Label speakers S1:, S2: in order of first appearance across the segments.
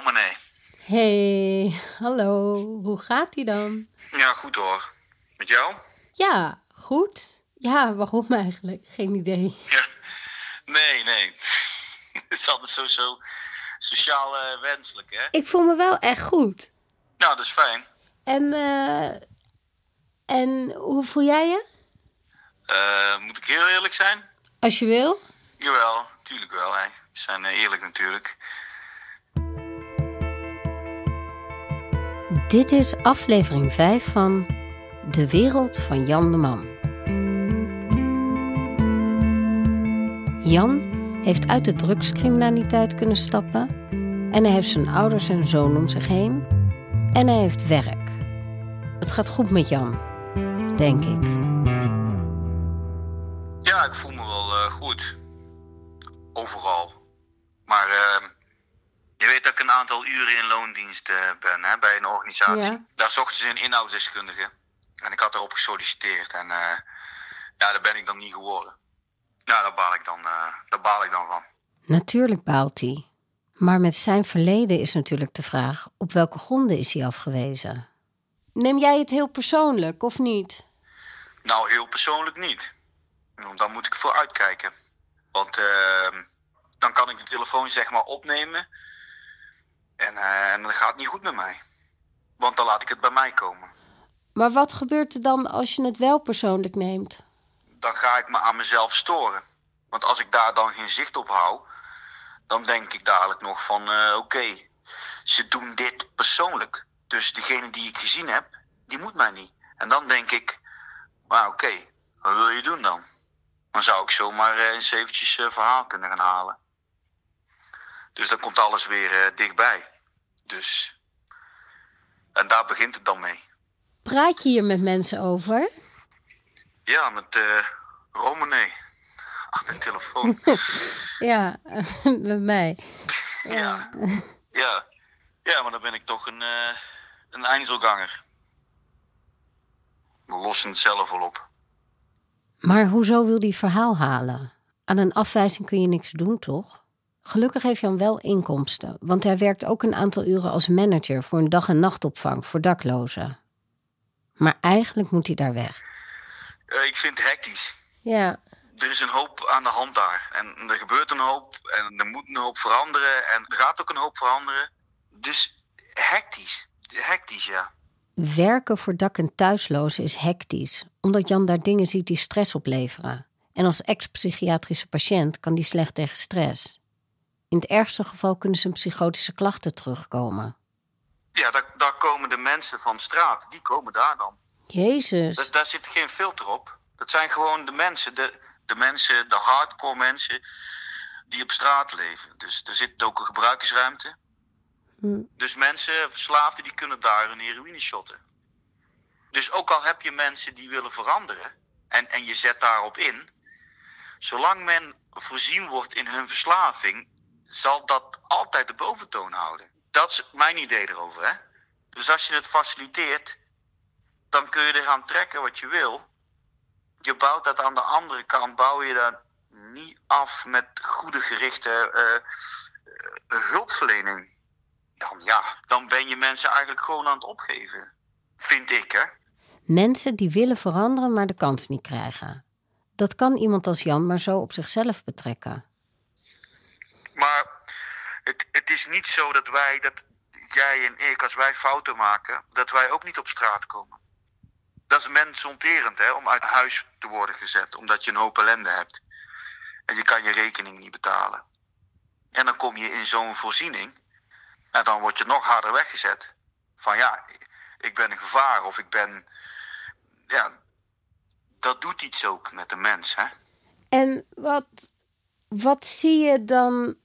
S1: Romane.
S2: Hey, hallo. Hoe gaat ie dan?
S1: Ja, goed hoor. Met jou?
S2: Ja, goed. Ja, waarom eigenlijk? Geen idee.
S1: Ja. Nee, nee. Het is altijd zo, zo sociaal eh, wenselijk, hè?
S2: Ik voel me wel echt goed.
S1: Nou, dat is fijn.
S2: En, eh, en hoe voel jij je?
S1: Eh, moet ik heel eerlijk zijn?
S2: Als je wil.
S1: Jawel, tuurlijk wel. Hè. We zijn eh, eerlijk natuurlijk.
S2: Dit is aflevering 5 van De Wereld van Jan de Man. Jan heeft uit de drugscriminaliteit kunnen stappen en hij heeft zijn ouders en zoon om zich heen en hij heeft werk. Het gaat goed met Jan, denk ik.
S1: Aantal uren in loondienst eh, ben hè, bij een organisatie.
S2: Ja.
S1: Daar zochten ze een inhoudsdeskundige. En ik had erop gesolliciteerd. En eh, ja, daar ben ik dan niet geworden. Ja, daar baal ik dan, eh, daar baal ik dan van.
S2: Natuurlijk baalt hij. Maar met zijn verleden is natuurlijk de vraag: op welke gronden is hij afgewezen? Neem jij het heel persoonlijk of niet?
S1: Nou, heel persoonlijk niet. Want daar moet ik voor uitkijken. Want eh, dan kan ik de telefoon zeg maar opnemen. En, eh, en dan gaat niet goed met mij. Want dan laat ik het bij mij komen.
S2: Maar wat gebeurt er dan als je het wel persoonlijk neemt?
S1: Dan ga ik me aan mezelf storen. Want als ik daar dan geen zicht op hou, dan denk ik dadelijk nog van eh, oké, ze doen dit persoonlijk. Dus degene die ik gezien heb, die moet mij niet. En dan denk ik, maar oké, wat wil je doen dan? Dan zou ik zomaar eh, eens eventjes verhaal kunnen gaan halen. Dus dan komt alles weer eh, dichtbij. Dus, en daar begint het dan mee.
S2: Praat je hier met mensen over?
S1: Ja, met eh Romane aan de telefoon.
S2: Ja, met mij.
S1: Ja. Ja. Ja, maar dan ben ik toch een, eh een einzelganger. We lossen het zelf wel op.
S2: Maar hoezo wil hij verhaal halen? Aan een afwijzing kun je niks doen, toch? Gelukkig heeft Jan wel inkomsten, want hij werkt ook een aantal uren als manager voor een dag- en nachtopvang voor daklozen. Maar eigenlijk moet hij daar weg.
S1: Eh, ik vind het hectisch.
S2: Ja,
S1: Er is een hoop aan de hand daar. En er gebeurt een hoop. En er moet een hoop veranderen. En er gaat ook een hoop veranderen. Dus hectisch. Hectisch, ja.
S2: werken voor dak- en thuislozen is hectisch, omdat Jan daar dingen ziet die stress opleveren. En als ex-psychiatrische patiënt kan die slecht tegen stress. In het ergste geval kunnen zijn psychotische klachten terugkomen.
S1: Ja, daar, daar komen de mensen van straat. Die komen daar dan.
S2: Jezus.
S1: Daar zit geen filter op. Dat zijn gewoon de mensen. De, de mensen, de hardcore mensen die op straat leven. Dus er zit ook een gebruikersruimte.
S2: Hm.
S1: Dus mensen, verslaafden, die kunnen daar hun heroïne shotten. Dus ook al heb je mensen die willen veranderen en, en je zet daarop in, zolang men voorzien wordt in hun verslaving, zal dat altijd de boventoon houden. Dat is mijn idee erover. Hè? Dus als je het faciliteert, dan kun je eraan trekken wat je wil. Je bouwt dat aan de andere kant, bouw je dat niet af met goede gerichte eh, eh, hulpverlening dan ja, dan ben je mensen eigenlijk gewoon aan het opgeven. Vind ik, hè?
S2: Mensen die willen veranderen, maar de kans niet krijgen. Dat kan iemand als Jan maar zo op zichzelf betrekken.
S1: Maar het, het is niet zo dat wij, dat jij en ik, als wij fouten maken, dat wij ook niet op straat komen. Dat is mensonterend, hè, om uit huis te worden gezet, omdat je een hoop ellende hebt. En je kan je rekening niet betalen. En dan kom je in zo'n voorziening, en dan word je nog harder weggezet. Van ja, ik ben een gevaar, of ik ben. Ja, dat doet iets ook met de mens, hè?
S2: En wat, wat zie je dan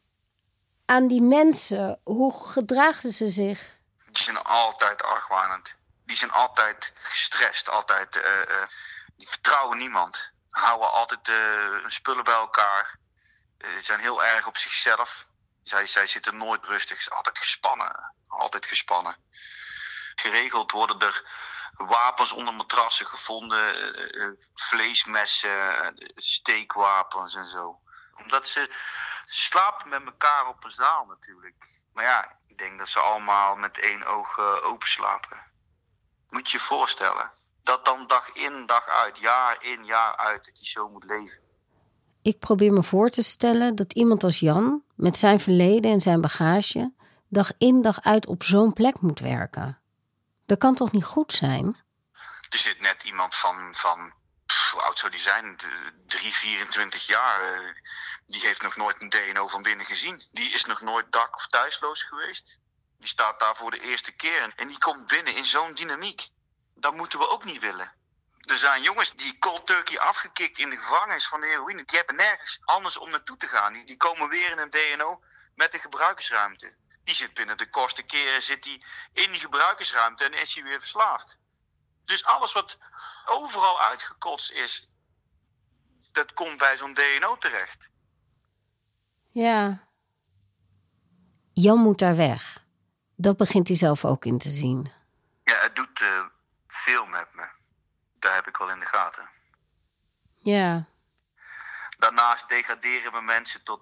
S2: aan die mensen? Hoe gedragen ze zich?
S1: die zijn altijd argwanend. Die zijn altijd gestrest, altijd. eh, eh, die vertrouwen niemand. Houden altijd eh, spullen bij elkaar. Zijn heel erg op zichzelf. Zij, zij zitten nooit rustig, zijn altijd gespannen. Altijd gespannen. Geregeld worden er wapens onder matrassen gevonden, vleesmessen, steekwapens en zo. Omdat ze Ze slapen met elkaar op een zaal natuurlijk. Maar ja, ik denk dat ze allemaal met één oog uh, open slapen. Moet je je voorstellen. Dat dan dag in, dag uit, jaar in, jaar uit, dat je zo moet leven.
S2: Ik probeer me voor te stellen dat iemand als Jan, met zijn verleden en zijn bagage, dag in, dag uit op zo'n plek moet werken. Dat kan toch niet goed zijn?
S1: Er zit net iemand van, van hoe oud zou die zijn? 3, 24 jaar. Die heeft nog nooit een DNO van binnen gezien. Die is nog nooit dak- of thuisloos geweest. Die staat daar voor de eerste keer en die komt binnen in zo'n dynamiek. Dat moeten we ook niet willen. Er zijn jongens die cold turkey afgekikt in de gevangenis van de heroïne. Die hebben nergens anders om naartoe te gaan. Die, komen weer in een DNO met de gebruikersruimte. Die zit binnen de kortste keren zit die in die gebruikersruimte en is hij weer verslaafd. Dus alles wat overal uitgekotst is, dat komt bij zo'n DNO terecht.
S2: Ja. Jan moet daar weg. Dat begint hij zelf ook in te zien.
S1: Ja, het doet uh, veel met me. Daar heb ik wel in de gaten.
S2: Ja.
S1: Daarnaast degraderen we mensen tot,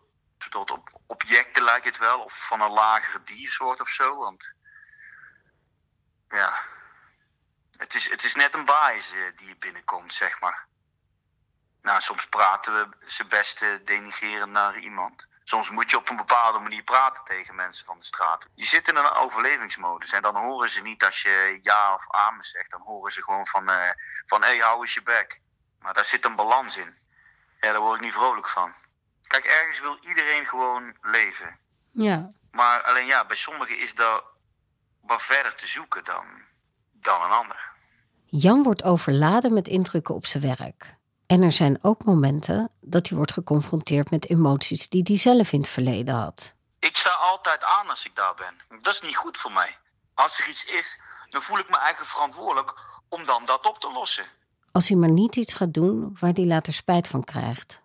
S1: tot op objecten, lijkt het wel. Of van een lagere diersoort of zo. Want ja, het is, het is net een bias uh, die je binnenkomt, zeg maar. Nou, soms praten we ze best uh, denigrerend naar iemand. Soms moet je op een bepaalde manier praten tegen mensen van de straat. Je zit in een overlevingsmodus en dan horen ze niet als je ja of amen zegt. Dan horen ze gewoon van, uh, van hé, hey, hou eens je bek. Maar daar zit een balans in. Ja, daar word ik niet vrolijk van. Kijk, ergens wil iedereen gewoon leven.
S2: Ja.
S1: Maar alleen ja, bij sommigen is dat wat verder te zoeken dan, dan een ander.
S2: Jan wordt overladen met indrukken op zijn werk. En er zijn ook momenten dat hij wordt geconfronteerd met emoties die hij zelf in het verleden had.
S1: Ik sta altijd aan als ik daar ben. Dat is niet goed voor mij. Als er iets is, dan voel ik me eigen verantwoordelijk om dan dat op te lossen.
S2: Als hij maar niet iets gaat doen waar hij later spijt van krijgt.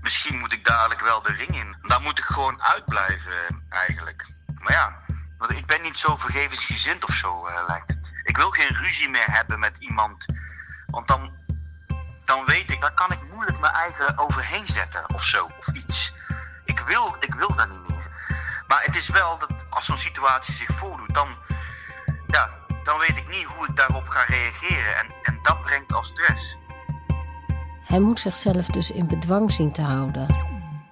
S1: Misschien moet ik dadelijk wel de ring in. Dan moet ik gewoon uitblijven, eigenlijk. Maar ja, want ik ben niet zo vergevensgezind of zo, uh, lijkt het. Ik wil geen ruzie meer hebben met iemand. Want dan, dan weet ik, daar kan ik moeilijk mijn eigen overheen zetten of zo. Of iets. Ik wil, ik wil dat niet meer. Maar het is wel dat als zo'n situatie zich voordoet, dan, ja, dan weet ik niet hoe ik daarop ga reageren. En, en dat brengt al stress.
S2: Hij moet zichzelf dus in bedwang zien te houden.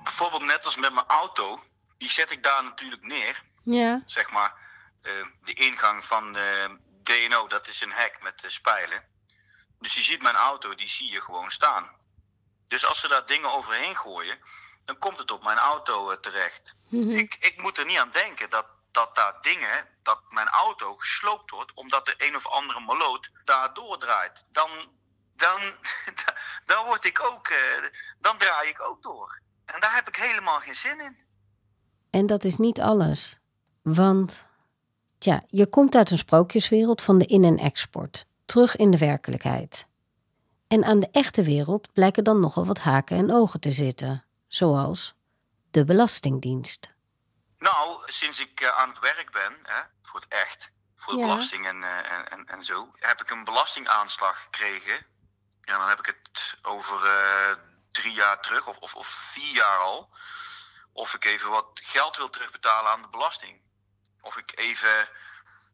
S1: Bijvoorbeeld net als met mijn auto. Die zet ik daar natuurlijk neer.
S2: Ja.
S1: Zeg maar, uh, de ingang van de DNO, dat is een hek met uh, spijlen. Dus je ziet mijn auto, die zie je gewoon staan. Dus als ze daar dingen overheen gooien, dan komt het op mijn auto uh, terecht.
S2: Mhm.
S1: ik, ik moet er niet aan denken dat, dat daar dingen, dat mijn auto gesloopt wordt, omdat de een of andere maloot daar doordraait. Dan, dan, dan word ik ook, uh, dan draai ik ook door. En daar heb ik helemaal geen zin in.
S2: En dat is niet alles. Want, tja, je komt uit een sprookjeswereld van de in- en export, terug in de werkelijkheid. En aan de echte wereld blijken dan nogal wat haken en ogen te zitten, zoals de Belastingdienst.
S1: Nou, sinds ik uh, aan het werk ben, hè, voor het echt, voor de
S2: Ja.
S1: belasting en, uh, en, en, en zo, heb ik een belastingaanslag gekregen. Ja, dan heb ik het over uh, drie jaar terug, of, of, of vier jaar al. Of ik even wat geld wil terugbetalen aan de belasting. Of ik even,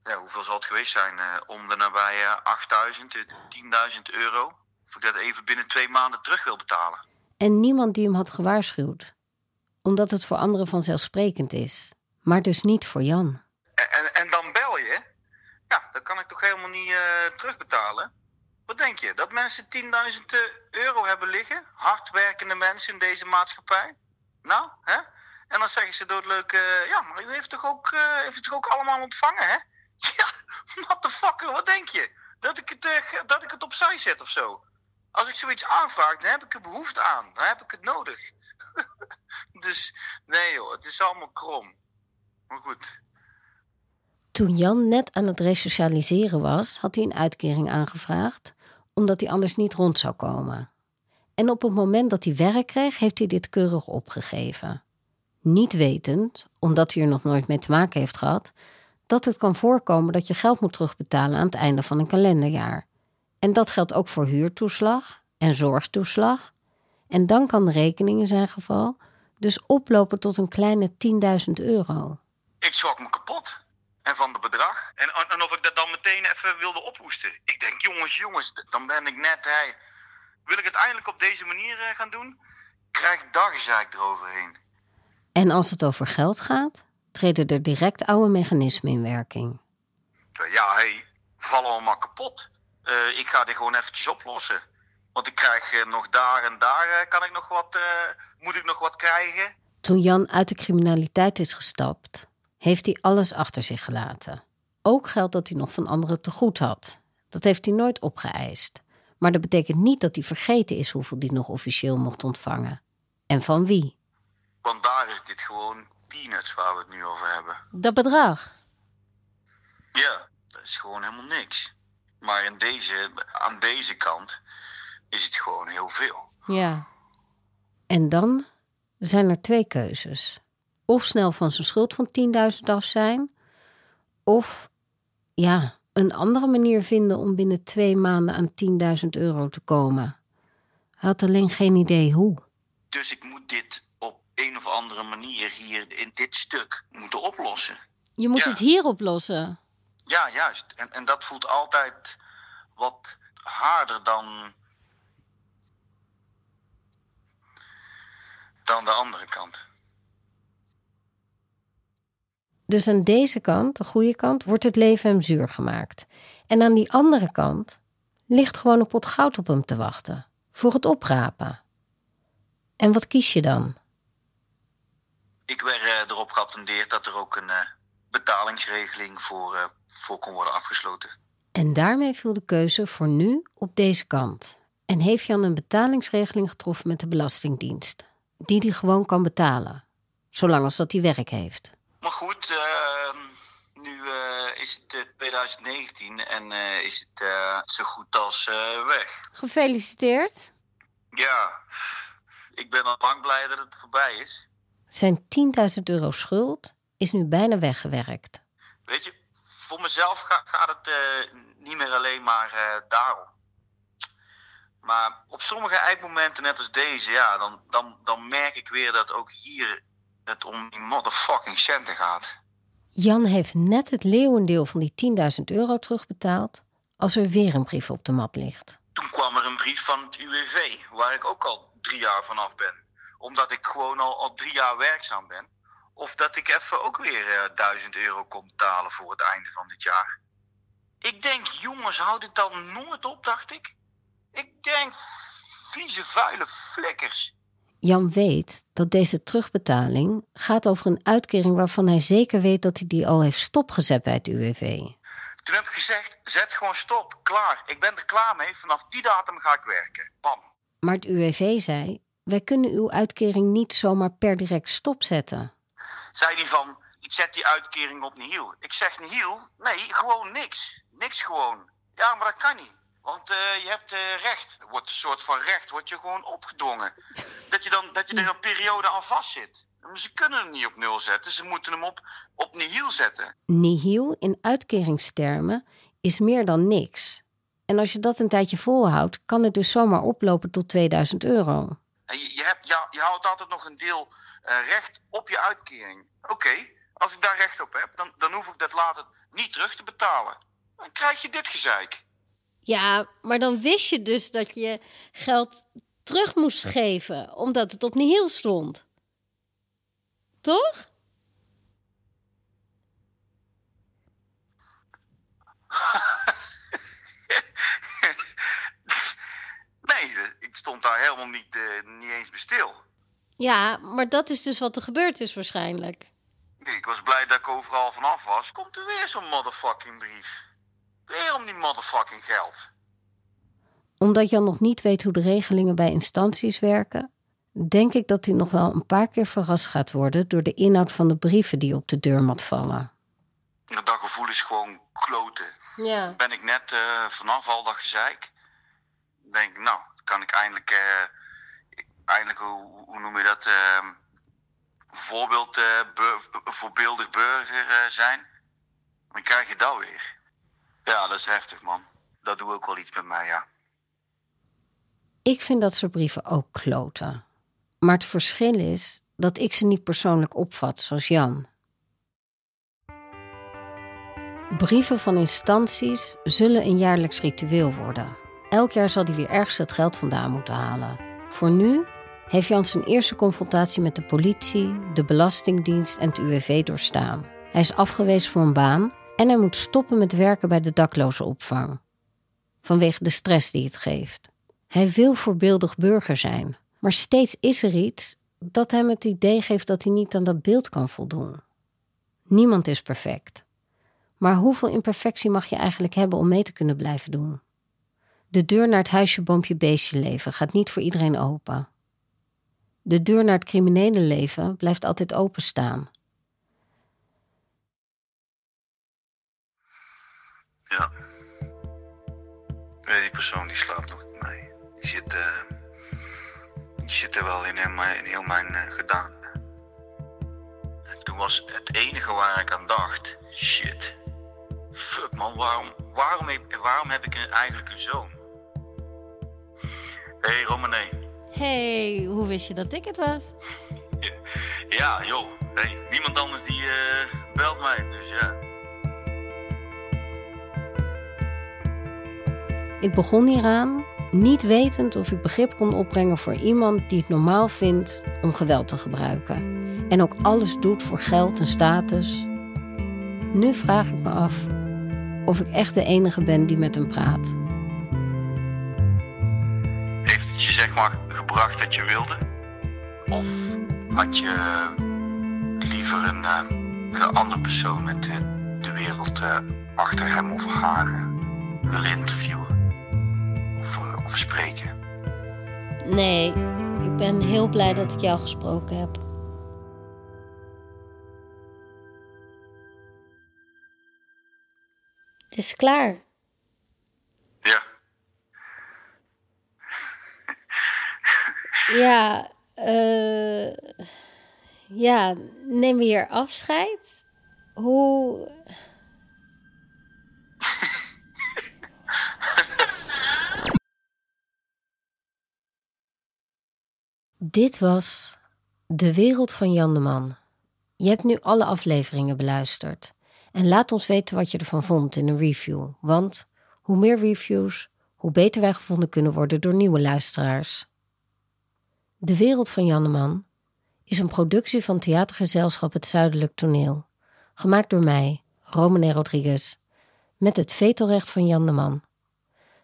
S1: ja, hoeveel zal het geweest zijn? Uh, om de nabij uh, 8000, 10.000 euro. Of ik dat even binnen twee maanden terug wil betalen.
S2: En niemand die hem had gewaarschuwd, omdat het voor anderen vanzelfsprekend is, maar dus niet voor Jan.
S1: En, en, en dan bel je. Ja, dan kan ik toch helemaal niet terugbetalen. Wat denk je? Dat mensen 10.000 euro hebben liggen? Hardwerkende mensen in deze maatschappij? Nou, hè? En dan zeggen ze doodleuk, uh, ja, maar u heeft toch ook, uh, heeft het toch ook allemaal ontvangen, hè? Ja, what the fuck, wat denk je? Dat ik, het, uh, dat ik het opzij zet of zo? Als ik zoiets aanvraag, dan heb ik er behoefte aan. Dan heb ik het nodig. dus nee joh, het is allemaal krom. Maar goed.
S2: Toen Jan net aan het resocialiseren was, had hij een uitkering aangevraagd, omdat hij anders niet rond zou komen. En op het moment dat hij werk kreeg, heeft hij dit keurig opgegeven. Niet wetend, omdat hij er nog nooit mee te maken heeft gehad, dat het kan voorkomen dat je geld moet terugbetalen aan het einde van een kalenderjaar. En dat geldt ook voor huurtoeslag en zorgtoeslag. En dan kan de rekening in zijn geval Dus oplopen tot een kleine 10.000 euro.
S1: Ik schrok me kapot. En van het bedrag. En, en of ik dat dan meteen even wilde ophoesten. Ik denk, jongens, jongens, dan ben ik net... Hey, wil ik het eindelijk op deze manier eh, gaan doen? Krijg dagzeik eroverheen.
S2: En als het over geld gaat, treden er direct oude mechanismen in werking.
S1: Ja, hey, vallen allemaal kapot. Eh, ik ga dit gewoon eventjes oplossen. Want ik krijg eh, nog daar en daar kan ik nog wat, moet ik nog wat krijgen.
S2: Toen Jan uit de criminaliteit is gestapt, heeft hij alles achter zich gelaten. Ook geld dat hij nog van anderen te goed had. Dat heeft hij nooit opgeëist. Maar dat betekent niet dat hij vergeten is hoeveel hij nog officieel mocht ontvangen. En van wie.
S1: Want daar is dit gewoon peanuts waar we het nu over hebben.
S2: Dat bedrag?
S1: Ja, dat is gewoon helemaal niks. Maar in deze, aan deze kant is het gewoon heel veel.
S2: Ja. En dan zijn er twee keuzes. Of snel van zijn schuld van 10.000 af zijn, of ja, een andere manier vinden om binnen twee maanden aan 10.000 euro te komen. Hij had alleen geen idee hoe.
S1: Dus ik moet dit een of andere manier hier in dit stuk moeten oplossen.
S2: Je moet het hier oplossen.
S1: Ja, juist. En, en dat voelt altijd wat harder dan. dan de andere kant.
S2: Dus aan deze kant, de goede kant, wordt het leven hem zuur gemaakt. En aan die andere kant ligt gewoon een pot goud op hem te wachten. Voor het oprapen. En wat kies je dan?
S1: Ik werd uh, erop geattendeerd dat er ook een uh, betalingsregeling voor, uh, voor kon worden afgesloten.
S2: En daarmee viel de keuze voor nu op deze kant. En heeft Jan een betalingsregeling getroffen met de Belastingdienst, die hij gewoon kan betalen, zolang als dat hij werk heeft.
S1: Maar goed, ehm, nu uh, is het 2019 en uh, is het uh, zo goed als weg.
S2: Gefeliciteerd.
S1: Ja, ik ben al lang blij dat het voorbij is.
S2: Zijn 10.000 euro schuld is nu bijna weggewerkt.
S1: Weet je, voor mezelf ga, gaat het niet meer alleen maar daarom. Maar op sommige eikmomenten, net als deze, ja, dan, dan, dan merk ik weer dat ook hier het om die motherfucking centen gaat.
S2: Jan heeft net het leeuwendeel van die 10.000 euro terugbetaald als er weer een brief op de mat ligt.
S1: Toen kwam er een brief van het UWV, waar ik ook al drie jaar vanaf ben. Omdat ik gewoon al, al drie jaar werkzaam ben. Of dat ik even ook weer uh, 1000 euro kon betalen voor het einde van dit jaar. Ik denk, jongens, houd het dan nooit op, dacht ik. Ik denk, vieze vuile flikkers.
S2: Jan weet dat deze terugbetaling gaat over een uitkering waarvan hij zeker weet dat hij die al heeft stopgezet bij het UWV.
S1: Toen heb ik gezegd: zet gewoon stop, klaar. Ik ben er klaar mee. Vanaf die datum ga ik werken. Bam.
S2: Maar het UWV zei: wij kunnen uw uitkering niet zomaar per direct stopzetten.
S1: Zei hij van: ik zet die uitkering op nihil. Ik zeg nihil? Nee, gewoon niks. Niks gewoon. Ja, maar dat kan niet. Want uh, je hebt uh, recht. Er wordt een soort van recht, wordt je gewoon opgedwongen. Dat je, dan, dat je er een periode aan vastzit. Ze kunnen hem niet op nul zetten, ze moeten hem op, op nihil zetten.
S2: Nihil in uitkeringstermen is meer dan niks. En als je dat een tijdje volhoudt, kan het dus zomaar oplopen tot 2000 euro.
S1: Je, je, hebt, ja, je houdt altijd nog een deel uh, recht op je uitkering. Oké, als ik daar recht op heb, dan, dan hoef ik dat later niet terug te betalen. Dan krijg je dit gezeik.
S2: Ja, maar dan wist je dus dat je geld terug moest geven, omdat het op nihil stond. Toch?
S1: nee, ik stond daar helemaal niet, uh, niet eens bij stil.
S2: Ja, maar dat is dus wat er gebeurd is waarschijnlijk.
S1: Ik was blij dat ik overal vanaf was. Komt er weer zo'n motherfucking brief. Weer om die motherfucking geld.
S2: Omdat Jan nog niet weet hoe de regelingen bij instanties werken, denk ik dat hij nog wel een paar keer verrast gaat worden door de inhoud van de brieven die op de deurmat vallen.
S1: Dat gevoel is gewoon kloten.
S2: Ja.
S1: Ben ik net uh, vanaf al dat gezeik. Denk ik, nou, kan ik eindelijk, uh, eindelijk hoe, hoe, noem je dat, uh, voorbeeld, bur, voorbeeldig burger zijn. Dan krijg je dat weer. Ja, dat is heftig, man. Dat doe ook wel iets met mij, ja.
S2: Ik vind dat soort brieven ook kloten. Maar het verschil is dat ik ze niet persoonlijk opvat, zoals Jan. Brieven van instanties zullen een jaarlijks ritueel worden. Elk jaar zal hij weer ergens het geld vandaan moeten halen. Voor nu heeft Jan zijn eerste confrontatie met de politie, de Belastingdienst en het UWV doorstaan. Hij is afgewezen voor een baan en hij moet stoppen met werken bij de daklozenopvang. Vanwege de stress die het geeft. Hij wil voorbeeldig burger zijn, maar steeds is er iets dat hem het idee geeft dat hij niet aan dat beeld kan voldoen. Niemand is perfect. Maar hoeveel imperfectie mag je eigenlijk hebben om mee te kunnen blijven doen? De deur naar het huisje, boompje, beestje leven gaat niet voor iedereen open. De deur naar het criminele leven blijft altijd openstaan.
S1: Ja. Die persoon die slaapt nog met mij. Die zit, uh, die zit er wel in, in heel mijn uh, gedaan. En toen was het enige waar ik aan dacht: shit. Fuck man, waarom, waarom, waarom heb ik eigenlijk een zoon? Hé hey, Romane.
S2: Hey, hoe wist je dat ik het was?
S1: ja, joh. Hey, niemand anders die uh, belt mij, dus ja.
S2: Ik begon hieraan, niet wetend of ik begrip kon opbrengen voor iemand die het normaal vindt om geweld te gebruiken. En ook alles doet voor geld en status. Nu vraag ik me af of ik echt de enige ben die met hem praat.
S1: Het je zeg maar gebracht dat je wilde? Of had je liever een, uh, een andere persoon met de, de wereld uh, achter hem of haar uh, willen interviewen? Of, of spreken?
S2: Nee, ik ben heel blij dat ik jou gesproken heb. Het is klaar.
S1: Ja.
S2: Ja, uh, ja, neem we hier afscheid? Hoe. Dit was De Wereld van Jan de Man. Je hebt nu alle afleveringen beluisterd. En laat ons weten wat je ervan vond in een review. Want hoe meer reviews, hoe beter wij gevonden kunnen worden door nieuwe luisteraars. De Wereld van Janneman is een productie van theatergezelschap Het Zuidelijk Toneel. Gemaakt door mij, Romane Rodriguez, met het vetorecht van Jan de Man.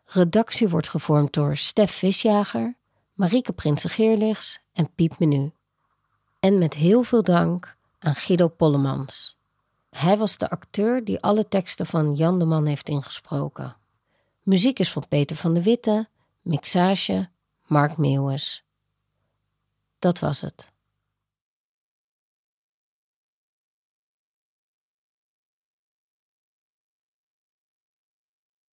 S2: Redactie wordt gevormd door Stef Visjager, Marieke Prinsen-Geerlichts en Piep Menu. En met heel veel dank aan Guido Pollemans. Hij was de acteur die alle teksten van Jan de Man heeft ingesproken. Muziek is van Peter van de Witte, mixage Mark Meeuwis. Dat was het.